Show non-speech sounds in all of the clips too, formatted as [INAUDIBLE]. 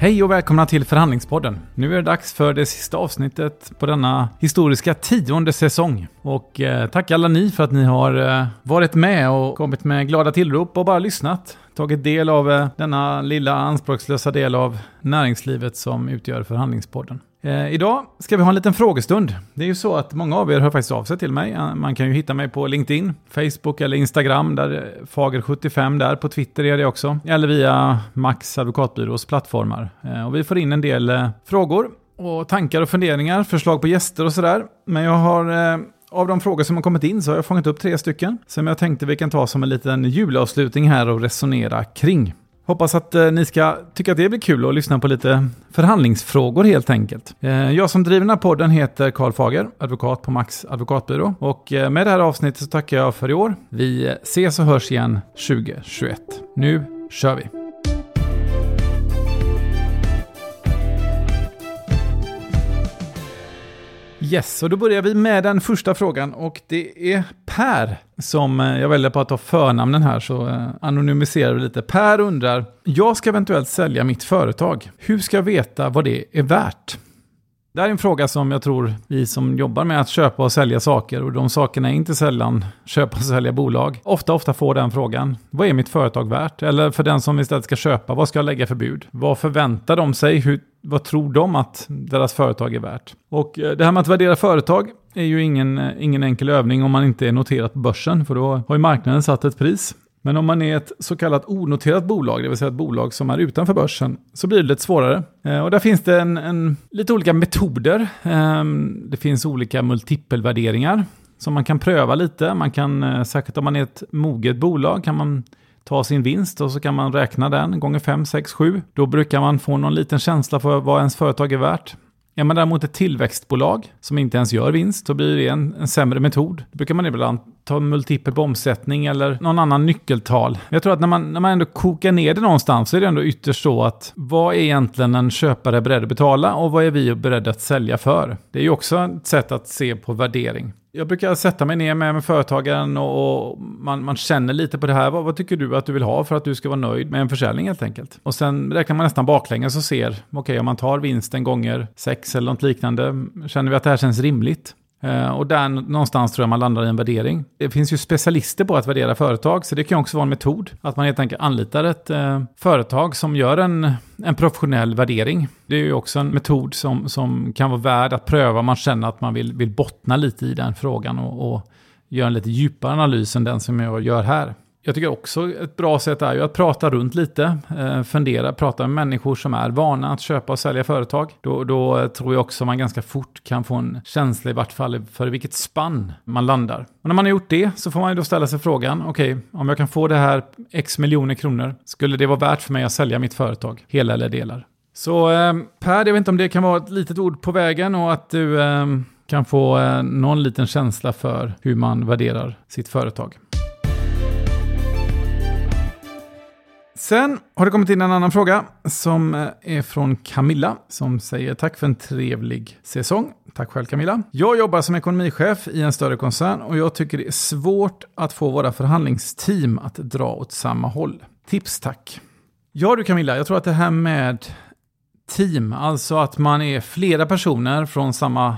Hej och välkomna till Förhandlingspodden. Nu är det dags för det sista avsnittet på denna historiska tionde säsong. Och eh, tack alla ni för att ni har eh, varit med och kommit med glada tillrop och bara lyssnat. Tagit del av eh, denna lilla anspråkslösa del av näringslivet som utgör Förhandlingspodden. Eh, idag ska vi ha en liten frågestund. Det är ju så att många av er hör faktiskt av sig till mig. Eh, man kan ju hitta mig på LinkedIn, Facebook eller Instagram, där eh, Fager75 där. På Twitter är det också. Eller via Max advokatbyrås plattformar. Eh, och vi får in en del eh, frågor och tankar och funderingar, förslag på gäster och sådär. Men jag har eh, av de frågor som har kommit in så har jag fångat upp tre stycken som jag tänkte vi kan ta som en liten julavslutning här och resonera kring. Hoppas att eh, ni ska tycka att det blir kul att lyssna på lite förhandlingsfrågor helt enkelt. Eh, jag som driver den här podden heter Karl Fager, advokat på Max advokatbyrå. Och eh, med det här avsnittet så tackar jag för i år. Vi ses och hörs igen 2021. Nu kör vi! Yes, och då börjar vi med den första frågan och det är Per som eh, jag väljer på att ta förnamnen här så eh, anonymiserar vi lite. Per undrar, jag ska eventuellt sälja mitt företag. Hur ska jag veta vad det är värt? Det här är en fråga som jag tror vi som jobbar med att köpa och sälja saker och de sakerna är inte sällan [LAUGHS] köpa och sälja bolag. Ofta, ofta får den frågan. Vad är mitt företag värt? Eller för den som istället ska köpa, vad ska jag lägga för bud? Vad förväntar de sig? Hur, vad tror de att deras företag är värt? Och eh, det här med att värdera företag är ju ingen, eh, ingen enkel övning om man inte är noterat på börsen, för då har ju marknaden satt ett pris. Men om man är ett så kallat onoterat bolag, det vill säga ett bolag som är utanför börsen, så blir det lite svårare. Eh, Och där finns det en, en, lite olika metoder. Ehm, det finns olika multipelvärderingar som man kan pröva lite. Man kan, eh, särskilt om man är ett moget bolag, kan man ta sin vinst och så kan man räkna den gånger 5, 6, 7. Då brukar man få någon liten känsla för vad ens företag är värt. Är man däremot ett tillväxtbolag som inte ens gör vinst, då blir det en, en sämre metod. Då brukar man ibland ta multipel på omsättning eller någon annan nyckeltal. Jag tror att när man, när man ändå kokar ner det någonstans så är det ändå ytterst så att vad är egentligen en köpare beredd att betala och vad är vi beredda att sälja för? Det är ju också ett sätt att se på värdering. Jag brukar sätta mig ner med, med företagaren och, och man, man känner lite på det här. Vad, vad tycker du att du vill ha för att du ska vara nöjd med en försäljning helt enkelt? Och sen räknar man nästan baklänges och ser, okej om man tar vinsten gånger sex eller något liknande, känner vi att det här känns rimligt? Eh, och där någonstans tror jag man landar i en värdering. Det finns ju specialister på att värdera företag, så det kan också vara en metod. Att man helt enkelt anlitar ett eh, företag som gör en, en professionell värdering. Det är ju också en metod som, som kan vara värd att pröva om man känner att man vill, vill bottna lite i den frågan och, och göra en lite djupare analys än den som jag gör här. Jag tycker också ett bra sätt är ju att prata runt lite, eh, fundera, prata med människor som är vana att köpa och sälja företag. Då, då tror jag också man ganska fort kan få en känsla i vart fall för vilket spann man landar. Och när man har gjort det så får man ju då ställa sig frågan, okej, om jag kan få det här x miljoner kronor, skulle det vara värt för mig att sälja mitt företag, hela eller delar? Så eh, Per, jag vet inte om det kan vara ett litet ord på vägen och att du eh, kan få eh, någon liten känsla för hur man värderar sitt företag. Sen har det kommit in en annan fråga som eh, är från Camilla som säger tack för en trevlig säsong. Tack själv Camilla. Jag jobbar som ekonomichef i en större koncern och jag tycker det är svårt att få våra förhandlingsteam att dra åt samma håll. Tips tack. Ja du Camilla, jag tror att det här med team, alltså att man är flera personer från samma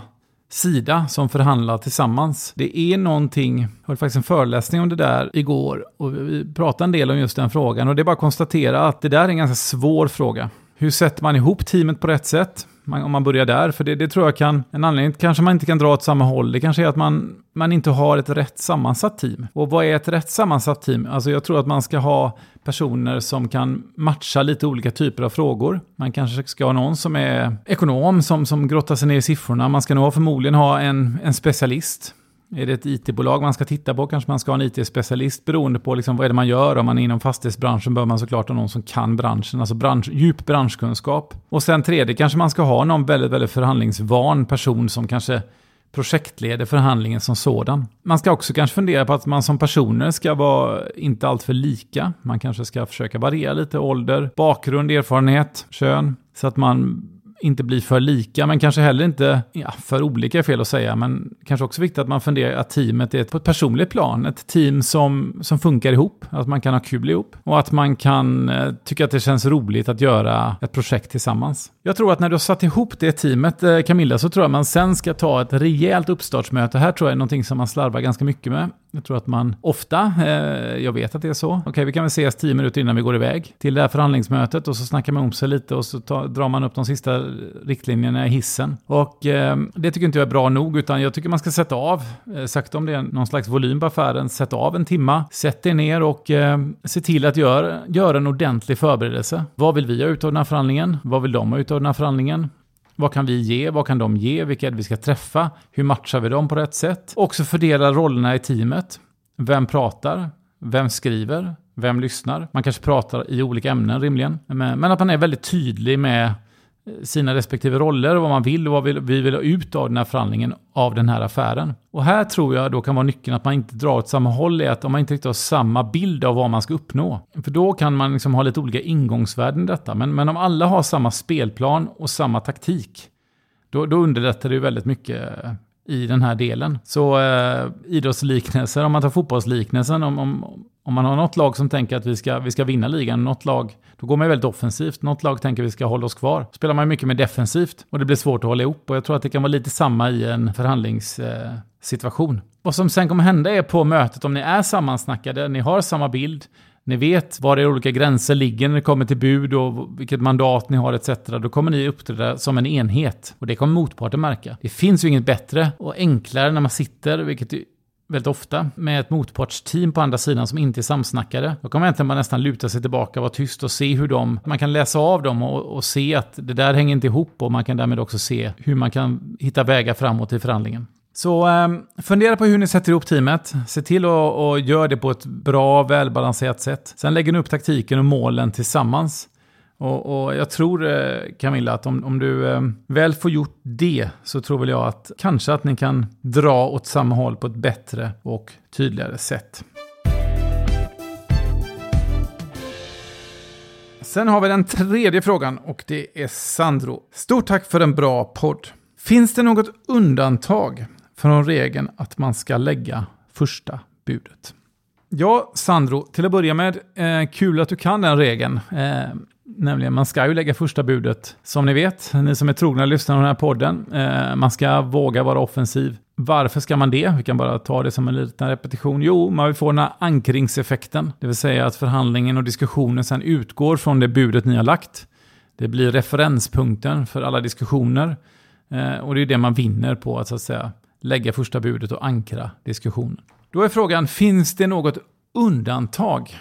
sida som förhandlar tillsammans. Det är någonting, jag hörde faktiskt en föreläsning om det där igår och vi pratade en del om just den frågan och det är bara att konstatera att det där är en ganska svår fråga. Hur sätter man ihop teamet på rätt sätt? Man, om man börjar där, för det, det tror jag kan, en anledning kanske man inte kan dra åt samma håll, det kanske är att man, man inte har ett rätt sammansatt team. Och vad är ett rätt sammansatt team? Alltså jag tror att man ska ha personer som kan matcha lite olika typer av frågor. Man kanske ska ha någon som är ekonom, som, som grottar sig ner i siffrorna. Man ska nog förmodligen ha en, en specialist. Är det ett IT-bolag man ska titta på kanske man ska ha en IT-specialist beroende på liksom vad är det man gör. Om man är inom fastighetsbranschen bör man såklart ha någon som kan branschen, alltså bransch, djup branschkunskap. Och sen tredje kanske man ska ha någon väldigt, väldigt förhandlingsvan person som kanske projektleder förhandlingen som sådan. Man ska också kanske fundera på att man som personer ska vara inte alltför lika. Man kanske ska försöka variera lite ålder, bakgrund, erfarenhet, kön. Så att man inte bli för lika, men kanske heller inte ja, för olika är fel att säga, men kanske också viktigt att man funderar att teamet är på ett personligt plan, ett team som, som funkar ihop, att man kan ha kul ihop och att man kan eh, tycka att det känns roligt att göra ett projekt tillsammans. Jag tror att när du har satt ihop det teamet, eh, Camilla, så tror jag man sen ska ta ett rejält uppstartsmöte. Här tror jag är någonting som man slarvar ganska mycket med. Jag tror att man ofta, eh, jag vet att det är så, okej okay, vi kan väl ses tio minuter innan vi går iväg till det här förhandlingsmötet och så snackar man om sig lite och så ta, drar man upp de sista riktlinjerna i hissen. Och eh, det tycker inte jag är bra nog utan jag tycker man ska sätta av, eh, sagt om det är någon slags volym på affären, sätta av en timma, sätt er ner och eh, se till att göra gör en ordentlig förberedelse. Vad vill vi ha ut av den här förhandlingen? Vad vill de ha ut av den här förhandlingen? Vad kan vi ge? Vad kan de ge? Vilka är det vi ska träffa? Hur matchar vi dem på rätt sätt? Också fördela rollerna i teamet. Vem pratar? Vem skriver? Vem lyssnar? Man kanske pratar i olika ämnen rimligen. Men att man är väldigt tydlig med sina respektive roller och vad man vill och vad vi vill ha ut av den här förhandlingen av den här affären. Och här tror jag då kan vara nyckeln att man inte drar åt samma håll, är att om man inte riktigt har samma bild av vad man ska uppnå. För då kan man liksom ha lite olika ingångsvärden i detta. Men, men om alla har samma spelplan och samma taktik, då, då underlättar det ju väldigt mycket i den här delen. Så eh, idrottsliknelser, om man tar fotbollsliknelsen, om, om, om man har något lag som tänker att vi ska, vi ska vinna ligan, något lag, då går man ju väldigt offensivt. Något lag tänker att vi ska hålla oss kvar. Spelar man mycket mer defensivt och det blir svårt att hålla ihop. Och jag tror att det kan vara lite samma i en förhandlingssituation. Eh, Vad som sen kommer hända är på mötet, om ni är sammansnackade, ni har samma bild, ni vet var era olika gränser ligger när det kommer till bud och vilket mandat ni har etc. Då kommer ni uppträda som en enhet. Och det kommer motparten märka. Det finns ju inget bättre och enklare när man sitter, vilket väldigt ofta med ett motpartsteam på andra sidan som inte är samsnackade. Då kan man egentligen bara nästan luta sig tillbaka, vara tyst och se hur de... Man kan läsa av dem och, och, se att det där hänger inte ihop och man kan därmed också se hur man kan hitta vägar framåt i förhandlingen. Så eh, fundera på hur ni sätter ihop teamet. Se till att göra det på ett bra, välbalanserat sätt. Sen lägger ni upp taktiken och målen tillsammans. Och, och, jag tror, eh, Camilla, att om, om du eh, väl får gjort det så tror väl jag att kanske att ni kan dra åt samma håll på ett bättre och tydligare sätt. Sen har vi den tredje frågan och det är Sandro. Stort tack för en bra podd. Finns det något undantag från regeln att man ska lägga första budet? Ja, Sandro, till att börja med, eh, kul att du kan den regeln. Eh, Nämligen, man ska ju lägga första budet, som ni vet, ni som är trogna lyssnare på den här podden. Eh, man ska våga vara offensiv. Varför ska man det? Vi kan bara ta det som en liten repetition. Jo, man vill få den här ankringseffekten, det vill säga att förhandlingen och diskussionen sen utgår från det budet ni har lagt. Det blir referenspunkten för alla diskussioner. Eh, och det är det man vinner på att, så att säga, lägga första budet och ankra diskussionen. Då är frågan, finns det något undantag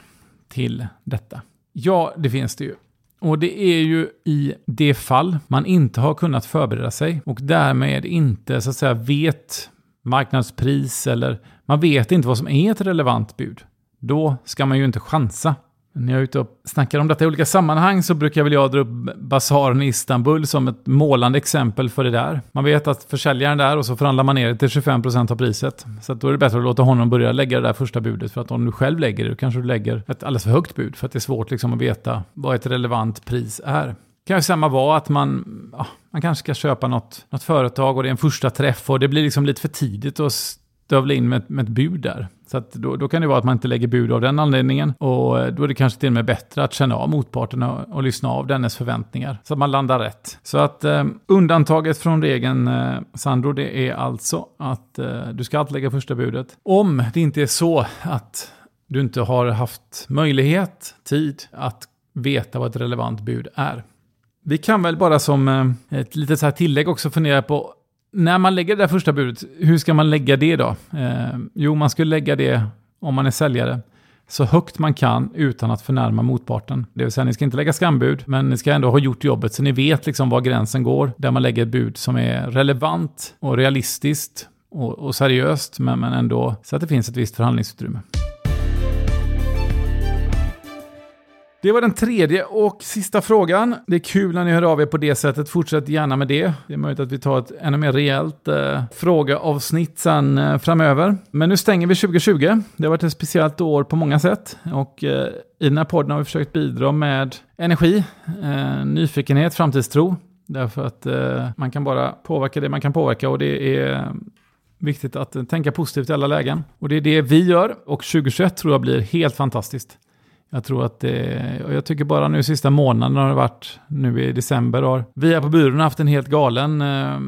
till detta? Ja, det finns det ju. Och det är ju i det fall man inte har kunnat förbereda sig och därmed inte så att säga vet marknadspris eller man vet inte vad som är ett relevant bud. Då ska man ju inte chansa. När jag är ute och snackar om detta i olika sammanhang så brukar väl jag dra upp basaren i Istanbul som ett målande exempel för det där. Man vet att försäljaren där och så förhandlar man ner det till 25% av priset. Så då är det bättre att låta honom börja lägga det där första budet. För att om du själv lägger det, då kanske du lägger ett alldeles för högt bud. För att det är svårt liksom att veta vad ett relevant pris är. Det kan ju samma vara att man, ja, man kanske ska köpa något, något företag och det är en första träff och det blir liksom lite för tidigt att stövla in med, med ett bud där. Så då, då, kan det vara att man inte lägger bud av den anledningen. Och eh, då är det kanske till och med bättre att känna av motparten och, och lyssna av dennes förväntningar. Så att man landar rätt. Så att eh, undantaget från regeln, eh, Sandro, det är alltså att eh, du ska alltid lägga första budet. Om det inte är så att du inte har haft möjlighet, tid att veta vad ett relevant bud är. Vi kan väl bara som eh, ett litet så här tillägg också fundera på när man lägger det där första budet, hur ska man lägga det då? Eh, jo, man skulle lägga det, om man är säljare, så högt man kan utan att förnärma motparten. Det vill säga, ni ska inte lägga skambud, men ni ska ändå ha gjort jobbet så ni vet liksom var gränsen går, där man lägger ett bud som är relevant och realistiskt och, och seriöst, men, men ändå så att det finns ett visst förhandlingsutrymme. Det var den tredje och sista frågan. Det är kul när ni hör av er på det sättet. Fortsätt gärna med det. Det är möjligt att vi tar ett ännu mer rejält eh, frågeavsnitt sen eh, framöver. Men nu stänger vi 2020. Det har varit ett speciellt år på många sätt. Och eh, i den här podden har vi försökt bidra med energi, eh, nyfikenhet, framtidstro. Därför att eh, man kan bara påverka det man kan påverka och det är eh, viktigt att eh, tänka positivt i alla lägen. Och det är det vi gör och 2021 tror jag blir helt fantastiskt. Jag tror att det, jag tycker bara nu sista månaden har det varit, nu i december har vi här på byrån haft en helt galen eh,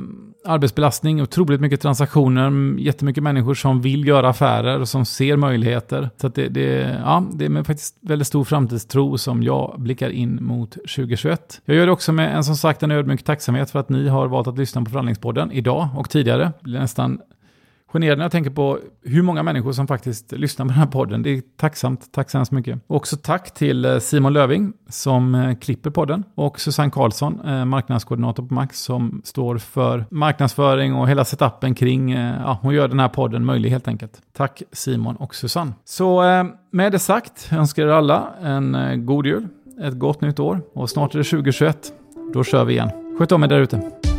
arbetsbelastning, otroligt mycket transaktioner, jättemycket människor som vill göra affärer och som ser möjligheter. Så det, det, ja, det är med faktiskt väldigt stor framtidstro som jag blickar in mot 2021. Jag gör det också med en som sagt en ödmjuk tacksamhet för att ni har valt att lyssna på Förhandlingspodden idag och tidigare. Det blir nästan generad när jag tänker på hur många människor som faktiskt lyssnar på den här podden. Det är tacksamt. Tack så hemskt mycket. Och också tack till eh, Simon Löving som eh, klipper podden och Susanne Karlsson, eh, marknadskoordinator på Max, som står för marknadsföring och hela setupen kring, ja, hon gör den här podden möjlig helt enkelt. Tack Simon och Susanne. Så med det sagt önskar er alla en god jul, ett gott nytt år och snart är det 2021. Då kör vi igen. Sköt om er där ute.